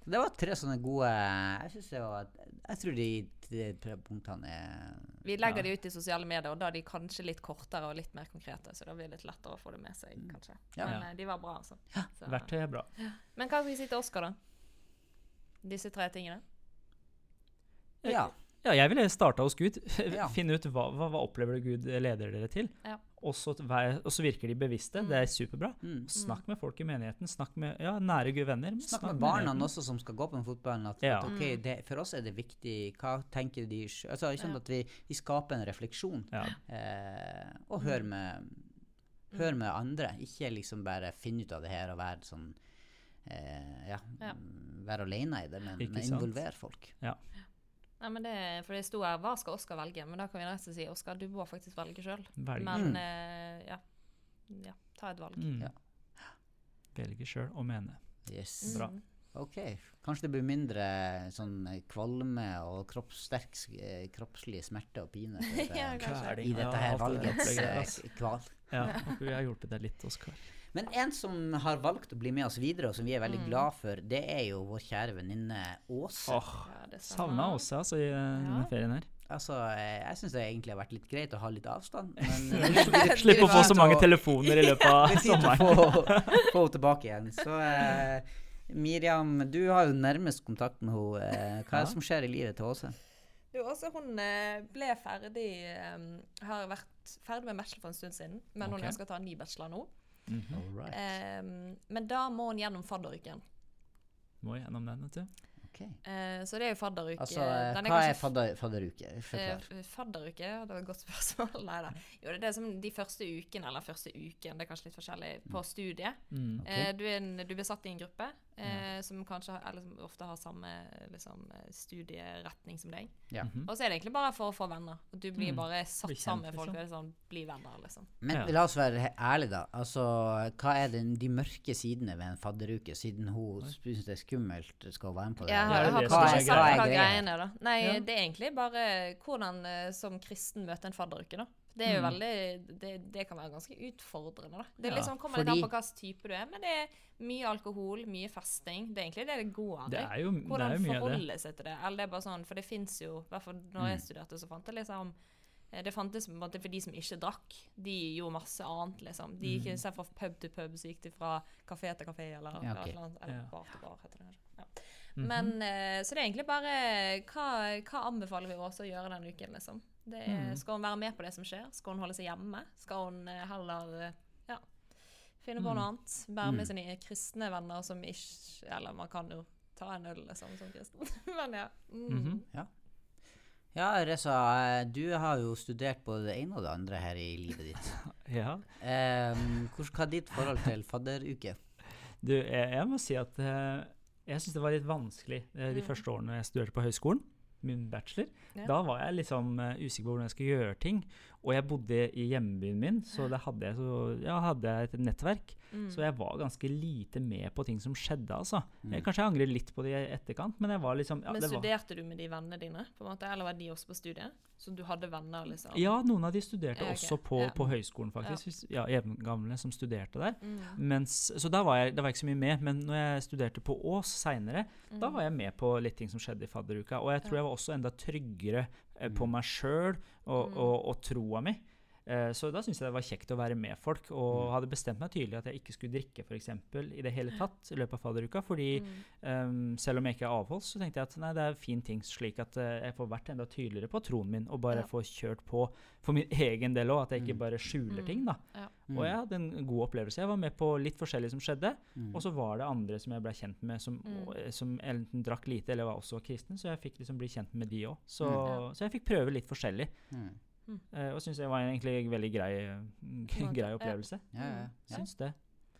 Så det var tre sånne gode Jeg synes det var Jeg tror de tre tre punktene er Vi legger Ja. de ut i sosiale medier, og da er de kanskje litt kortere og litt mer konkrete. Så da blir det litt lettere å få det med seg, kanskje. Ja. Men Ja. eh, de var bra, altså. Så- Verktøy er bra. Men hva skal vi si til Oskar, da? Disse tre tingene? Ja. Ja, jeg ville starta hos Gud. Finne ut hva, hva, hva opplever du Gud leder dere til. Ja. Og så og så virker de bevisste. Det er superbra. Mm. Snakk med folk i menigheten. Snakk med ja, nære gud-venner Snakk, Snakk med barna menigheten. også som skal gå på den fotballen. At, Ja. at okay, det, for oss er det viktig hva tenker de altså, ikke sant, Ja. At vi, vi skaper en refleksjon. Ja. Eh, og hør med, hør med andre. Ikke liksom bare finne ut av det her og være sånn eh, ja, Ja. mm, Være alene i det, men, men sant? involver folk. Nei, men det, for det sto her 'Hva skal Oskar velge?' Men da kan vi slett si Oskar, du må faktisk velge sjøl. Men Mm. eh, ja. ja. Ta et valg. Mm. Ja. Velge sjøl og mene. Yes. Bra. Mm. Ok. Kanskje det blir mindre sånn eh, kvalme og kroppssterk s- eh, kroppslig smerte og pine for, eh, Ja, i dette her valgets kval. Ja, vi har hjulpet deg litt, Oskar. Men en som har valgt å bli med oss videre, og som vi er veldig Mm. glad for, det er jo vår kjære venninne Åse. Åh, Ja. Savna Åse altså, i eh, Ja. ferien her. Altså, eh, jeg syns det egentlig har vært litt greit å ha litt avstand, men Slipp å få så mange telefoner i løpet av er sommeren. få, få henne tilbake igjen. Så eh, Miriam, du har jo nærmest kontakt med henne. Eh, hva er Ja. det som skjer i livet til Åse? Jo, også hun ble ferdig um, Har vært ferdig med bachelor for en stund siden, men hun ønsker å ta en ny bachelor nå. Mhm. -hmm. right. Eh, men da må hun gjennom fadderuken. Må gjennom den, vet du. Okay. Eh, så det er jo fadderuke. Altså, hva kanskje er fadder, fadderuke? Eh, fadderuke, det var et godt spørsmål. Nei da. Jo, det er som de første ukene, eller første uken, det er kanskje litt forskjellig, på studiet. Mm. okay. Eh, du, er en, du blir satt i en gruppe eh, som kanskje eller som ofte har samme liksom, studieretning som deg. Ja. Mhm. Og så er det egentlig bare for å få venner. Og du blir Mm. bare satt kjent, sammen med folk. liksom. Sånn, bli venner, liksom. Men Ja. la oss være ærlige, da. Altså, hva er den, de mørke sidene ved en fadderuke, siden hun syns det er skummelt skal være med på det? Jeg Ja, er har en er sagt hva er greiene da. Nei, Ja. det er egentlig bare hvordan eh, som kristen møter en fadderuke, da. Det er jo Mm. veldig det, det kan være ganske utfordrende, da. Det Ja, liksom, kommer litt an på hvilken type du er, men det er mye alkohol, mye festing. Det er egentlig det det går Det i. Hvordan forholde seg til det. Eller det er bare sånn, for det fins jo, i hvert fall når jeg studerte, så fant det liksom eh, det fantes på en måte for de som ikke drakk. De gjorde masse annet, liksom. De gikk mm. fra pub til pub, så gikk de fra kafé til kafé, eller, Ja, okay. eller. Eller Ja. bar til bar, heter det ja. mm -hmm. Men, eh, så det er egentlig bare hva, hva anbefaler vi oss å gjøre denne uken, liksom? Det er, Mhm. Skal hun være med på det som skjer? Skal hun holde seg hjemme? Skal hun eh, heller ja, finne på Mhm. noe annet? Være med Mhm. sine kristne venner som ikke Eller man kan jo ta en øl liksom, som kristen. Men ja. Mm. -hmm, Ja, Reza, eh, du har jo studert både det ene og det andre her i livet ditt. Ja. Um, hva er ditt forhold til fadderuke? Du, jeg, jeg må si at eh, jeg syns det var litt vanskelig eh, de Mm. første årene jeg studerte på høyskolen. Min bachelor. Ja. Da var jeg liksom uh, usikker på hvordan jeg skulle gjøre ting. Og jeg bodde i hjembyen min, så da hadde jeg, så, ja, hadde jeg et nettverk. Mm. Så jeg var ganske lite med på ting som skjedde, altså. Mm. Jeg, kanskje jeg angrer litt på det i etterkant, men jeg var liksom ja, Men det var, studerte du med de vennene dine, på en måte? Eller var de også på studiet? Så du hadde venner, liksom? ja, noen av de studerte Ja, ok. også på, Ja. på høyskolen, faktisk. Ja, Jevngamle som studerte der. Mm. Mens, så da var, jeg, da var jeg ikke så mye med. Men når jeg studerte på Ås seinere, Mm. da var jeg med på litt ting som skjedde i fadderuka. Og jeg tror Ja. jeg var også enda tryggere på Mm. meg sjøl og, Mm. og, og troa mi. Eh, så da syntes jeg det var kjekt å være med folk, og Mm. hadde bestemt meg tydelig at jeg ikke skulle drikke for eksempel, i det hele tatt i løpet av fadderuka. Fordi Mm. um, selv om jeg ikke er avholds, så tenkte jeg at nei, det er fin ting, slik at eh, jeg får vært enda tydeligere på troen min, og bare Ja. få kjørt på for min egen del òg, at jeg ikke Mm. bare skjuler Mm. ting. da. Ja. Og jeg hadde en god opplevelse. Jeg var med på litt forskjellig som skjedde. Mm. Og så var det andre som jeg ble kjent med, som, Mm. og- eh, som enten drakk lite eller var også kristne. Så jeg fikk liksom bli kjent med de òg. Så, Mm. så jeg fikk prøve litt forskjellig. Mm. eh, og syns det var egentlig en veldig grei, grei opplevelse. Ja, ja, ja. Syns det.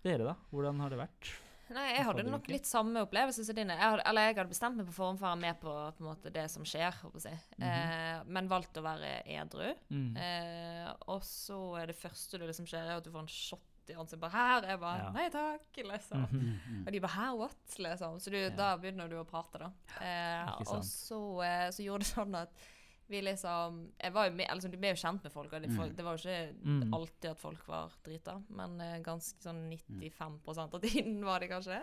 Dere, da? Hvordan har det vært? Nei, jeg hadde nok litt samme opplevelse som dine. Jeg hadde, eller jeg hadde bestemt meg på forhånd for å være med på, på en måte, det som skjer, si. Mhm. eh, men valgte å være edru. Mm. Eh, og så er det første du liksom skjer, er at du får en shot i ansiktet. Bare her! Jeg bare Ja. Nei takk! Liksom. Mhm. Mm, -hmm. Og de bare Her, what?' liksom. Så du, Ja. da begynner du å prate, da. Eh, og så, eh, så gjorde det sånn at Vi liksom Jeg var jo med, altså, Du ble jo kjent med folk, og det, folk, Mm. det var jo ikke Mm. alltid at folk var drita, men eh, ganske sånn 95% av tiden var det kanskje.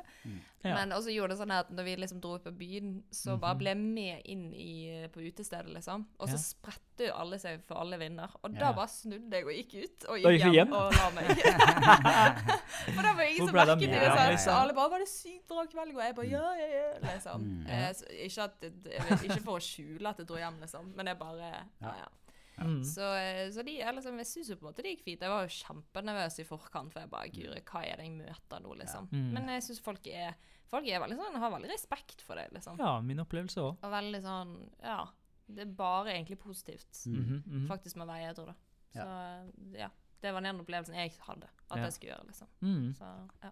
Ja. Men også gjorde det sånn at når vi liksom dro ut på byen, så bare Mhm. ble jeg med inn i, på utestedet, liksom. Og så Ja. spredte jo alle seg for alle vinder. Og Ja. da bare snudde jeg og gikk ut, og gikk gikk hjem, hjem? og la meg. for da var jeg ingen som merket det. meg? Så alle bare 'Var det sykt bra kveld?' Og jeg bare 'Ja, ja, ja', liksom. Mm. Eh, så, ikke, at, vet, ikke for å skjule at jeg dro hjem, liksom, men jeg bare Ja, ja. Mm. Så, eh, så de, jeg, liksom, jeg syns jo på en måte det gikk fint. Jeg var jo kjempenervøs i forkant, for jeg bare Guri, hva er det jeg møter nå, liksom? Mm. Men jeg syns folk er Folk er veldig sånn, har veldig respekt for det, liksom. ja, min opplevelse òg. Og veldig sånn Ja. Det er bare egentlig positivt, Mm. faktisk, med veier, jeg tror det. Så Ja. ja. Det var den opplevelsen jeg hadde, at Ja. jeg skulle gjøre, liksom. Mm. Så ja.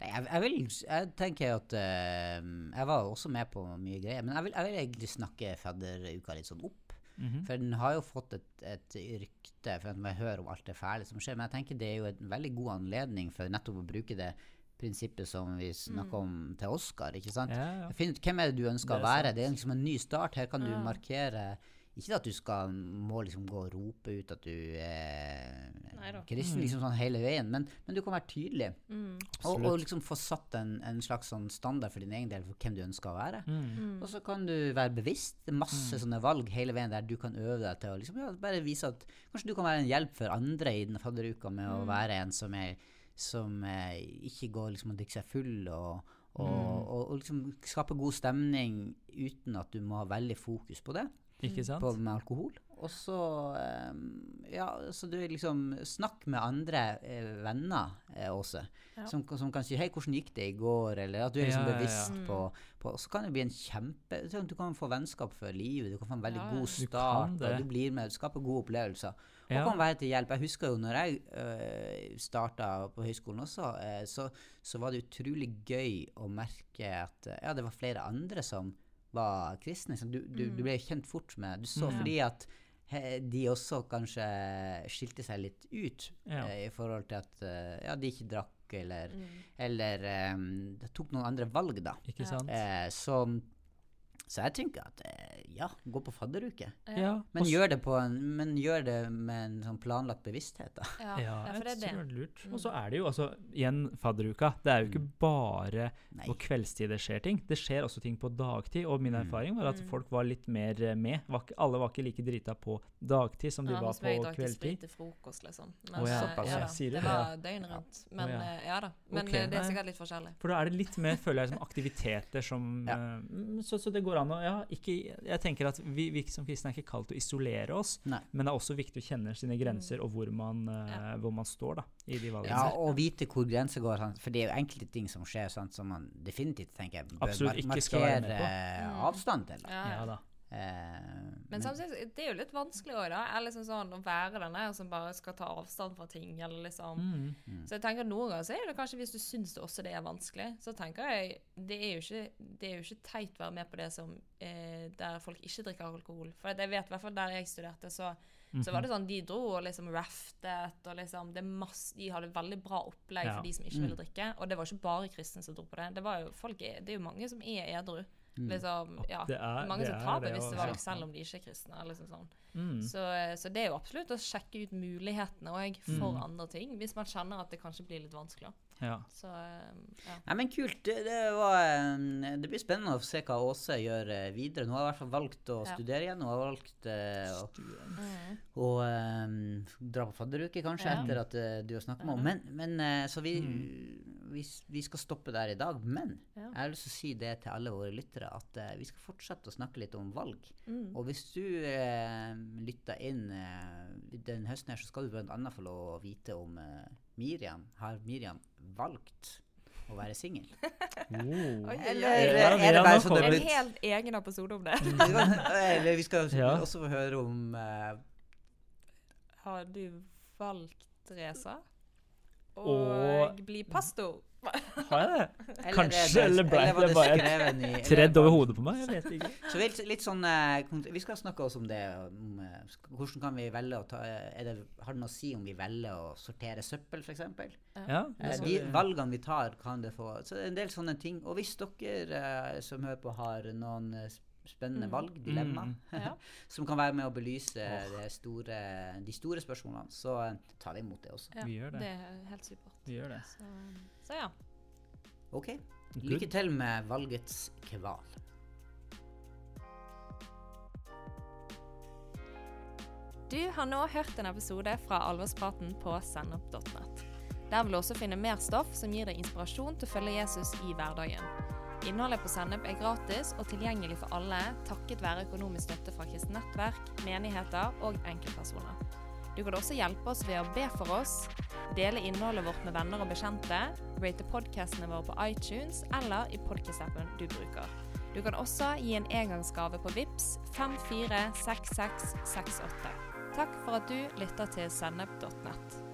Nei, jeg, jeg vil Jeg tenker at uh, Jeg var også med på mye greier, men jeg vil, jeg vil egentlig snakke fadderuka litt sånn opp. Mhm. For den har jo fått et, et rykte for at man hører om alt det fæle som skjer. Men jeg tenker det er jo en veldig god anledning for nettopp å bruke det prinsippet som vi snakka om til Oscar. ikke sant? Ja, ja. Finn ut hvem er det du ønsker Det er å være. sant. Det er liksom en ny start. Her kan du Ja. markere Ikke at du skal må liksom gå og rope ut at du er eh, kristen Mm. liksom sånn hele veien, men, men du kan være tydelig. Mm. Og, og liksom få satt en, en slags sånn standard for din egen del for hvem du ønsker å være. Mm. Mm. Og så kan du være bevisst. Det er masse sånne valg hele veien der du kan øve deg til å liksom, ja, bare vise at kanskje du kan være en hjelp for andre i den fadderuka med å være en som, er, som er, ikke går liksom og drikker seg full og, og, og, og liksom skape god stemning uten at du må ha veldig fokus på det, Ikke sant? på, med alkohol. Og så eh, ja, så du liksom snakk med andre eh, venner eh, også, Ja. som, som kan si 'hei, hvordan gikk det i går?' eller at du er liksom Ja, ja, ja. bevisst Mm. på, på Så kan det bli en kjempe Du kan få vennskap for livet, du kan få en veldig Ja, ja. god start, du, og du blir med, du skaper gode opplevelser. Og Ja. kan være til hjelp. Jeg husker jo når jeg øh, starta på høyskolen også, øh, så, så var det utrolig gøy å merke at eh, ja, det var flere andre som var kristne. Så du, du, du ble kjent fort med Du så Mm. fordi at de også kanskje skilte seg litt ut Ja. eh, i forhold til at eh, ja, de ikke drakk, eller, Mm. eller um, tok noen andre valg, da. Ikke sant? Eh, så, så jeg tenker at eh, ja, gå på fadderuke. Ja. Men gjør, det på en, men gjør det med en sånn planlagt bevissthet, da. Ja, Ja, ja, det jeg tror det. er lurt. Mm. Og så er det jo altså igjen fadderuka. Det er jo ikke bare Nei. på kveldstid det skjer ting. Det skjer også ting på dagtid. Og min Mm. erfaring var at Mm. folk var litt mer eh, med. Var alle var ikke like drita på dagtid som de Ja, var hos meg på drakk de kveldtid. sprit til frokost, liksom. Å ja, eh, såpass, ja ja. da, Sier du det det? var døgnet rundt. Men oh, ja. ja da. Men Ok, eh, det er sikkert litt forskjellig. For da er det litt mer føler jeg, som aktiviteter som Ja. mm, så, så det går an å ja, ikke, Jeg tenker at vi, vi som kristne er ikke kalt til å isolere oss, Nei. men det er også viktig å kjenne sine grenser og hvor man, eh, Ja. hvor man står da, i de valgene. Ja, og vite hvor grenser går. Sant? For det er jo enkelte ting som skjer sant, som man definitivt tenker bør Absolutt markere. Mm. avstand til. Ja, Ja da. Eh, Men samtidig, det er jo litt vanskelig også, da. Eller liksom sånn, å være den der som bare skal ta avstand fra ting, eller liksom Mm. Mm. Så jeg tenker Noen ganger så er det kanskje hvis du syns det også det er vanskelig, så tenker jeg det er jo ikke, det er jo ikke teit å være med på det som eh, der folk ikke drikker alkohol. For jeg vet i hvert fall der jeg studerte, så, så Mhm. var det sånn de dro og liksom raftet og liksom det masse, De hadde veldig bra opplegg Ja. for de som ikke Mm. ville drikke. Og det var ikke bare kristne som dro på det. Det, var jo, folk er, det er jo mange som er edru. Mm. Liksom, ja. Det er, Mange det som tar også. valg selv om de ikke er kristne. Liksom sånn. Mm. Så, eh, så det er jo absolutt å sjekke ut mulighetene òg for Mm. andre ting, hvis man kjenner at det kanskje blir litt vanskelig. Ja. Så eh, ja. Nei, men kult. Det, det, var, det blir spennende å se hva Åse gjør eh, videre. Nå har hun i hvert fall valgt å Ja. studere igjen. Hun har valgt eh, å, Mm. å um, dra på fadderuke, kanskje, Ja. etter at du har snakket med henne. Men, men Så vi, Mm. vi, vi skal stoppe der i dag. Men Ja. jeg har lyst til å si det til alle våre lyttere, at uh, vi skal fortsette å snakke litt om valg. Mm. Og hvis du uh, lytter inn uh, den høsten her, så skal du bl.a. få lov å vite om eh, Miriam. Har Miriam valgt å være singel? Oh. Eller er det bare har sånn det En er blitt? helt egen episode om det. Eller vi skal også få høre om uh, Har du valgt, Teresa, å Og- bli pastor? Har jeg det? eller Kanskje, er eller ble det det bare Tredd over hodet på meg? Jeg vet ikke. Så litt, litt sånn eh, Vi skal snakke også om det. Om, eh, hvordan kan vi velge å ta er det, Har det noe å si om vi velger å sortere søppel, f.eks.? Ja, Eh, de valgene vi tar, kan det få Så det er en del sånne ting. Og hvis dere som hører på, har noen eh, s- spennende Mm. valg, dilemma, Mm. Ja. som kan være med å belyse oh. det store, de store spørsmålene. Så ta tar vi imot det også. Ja, Vi gjør det. Det er helt supert. Vi gjør det. Så, så ja. Ok. Good. Lykke til med valgets kval. Du har nå hørt en episode fra Alvorspraten på sennep.net. Der vil du også finne mer stoff som gir deg inspirasjon til å følge Jesus i hverdagen. Innholdet på Sennep er gratis og tilgjengelig for alle takket være økonomisk støtte fra kristent nettverk, menigheter og enkeltpersoner. Du kan også hjelpe oss ved å be for oss, dele innholdet vårt med venner og bekjente, rate podkastene våre på iTunes eller i podkast-appen du bruker. Du kan også gi en engangsgave på VIPS 546668. Takk for at du lytter til sennep.nett.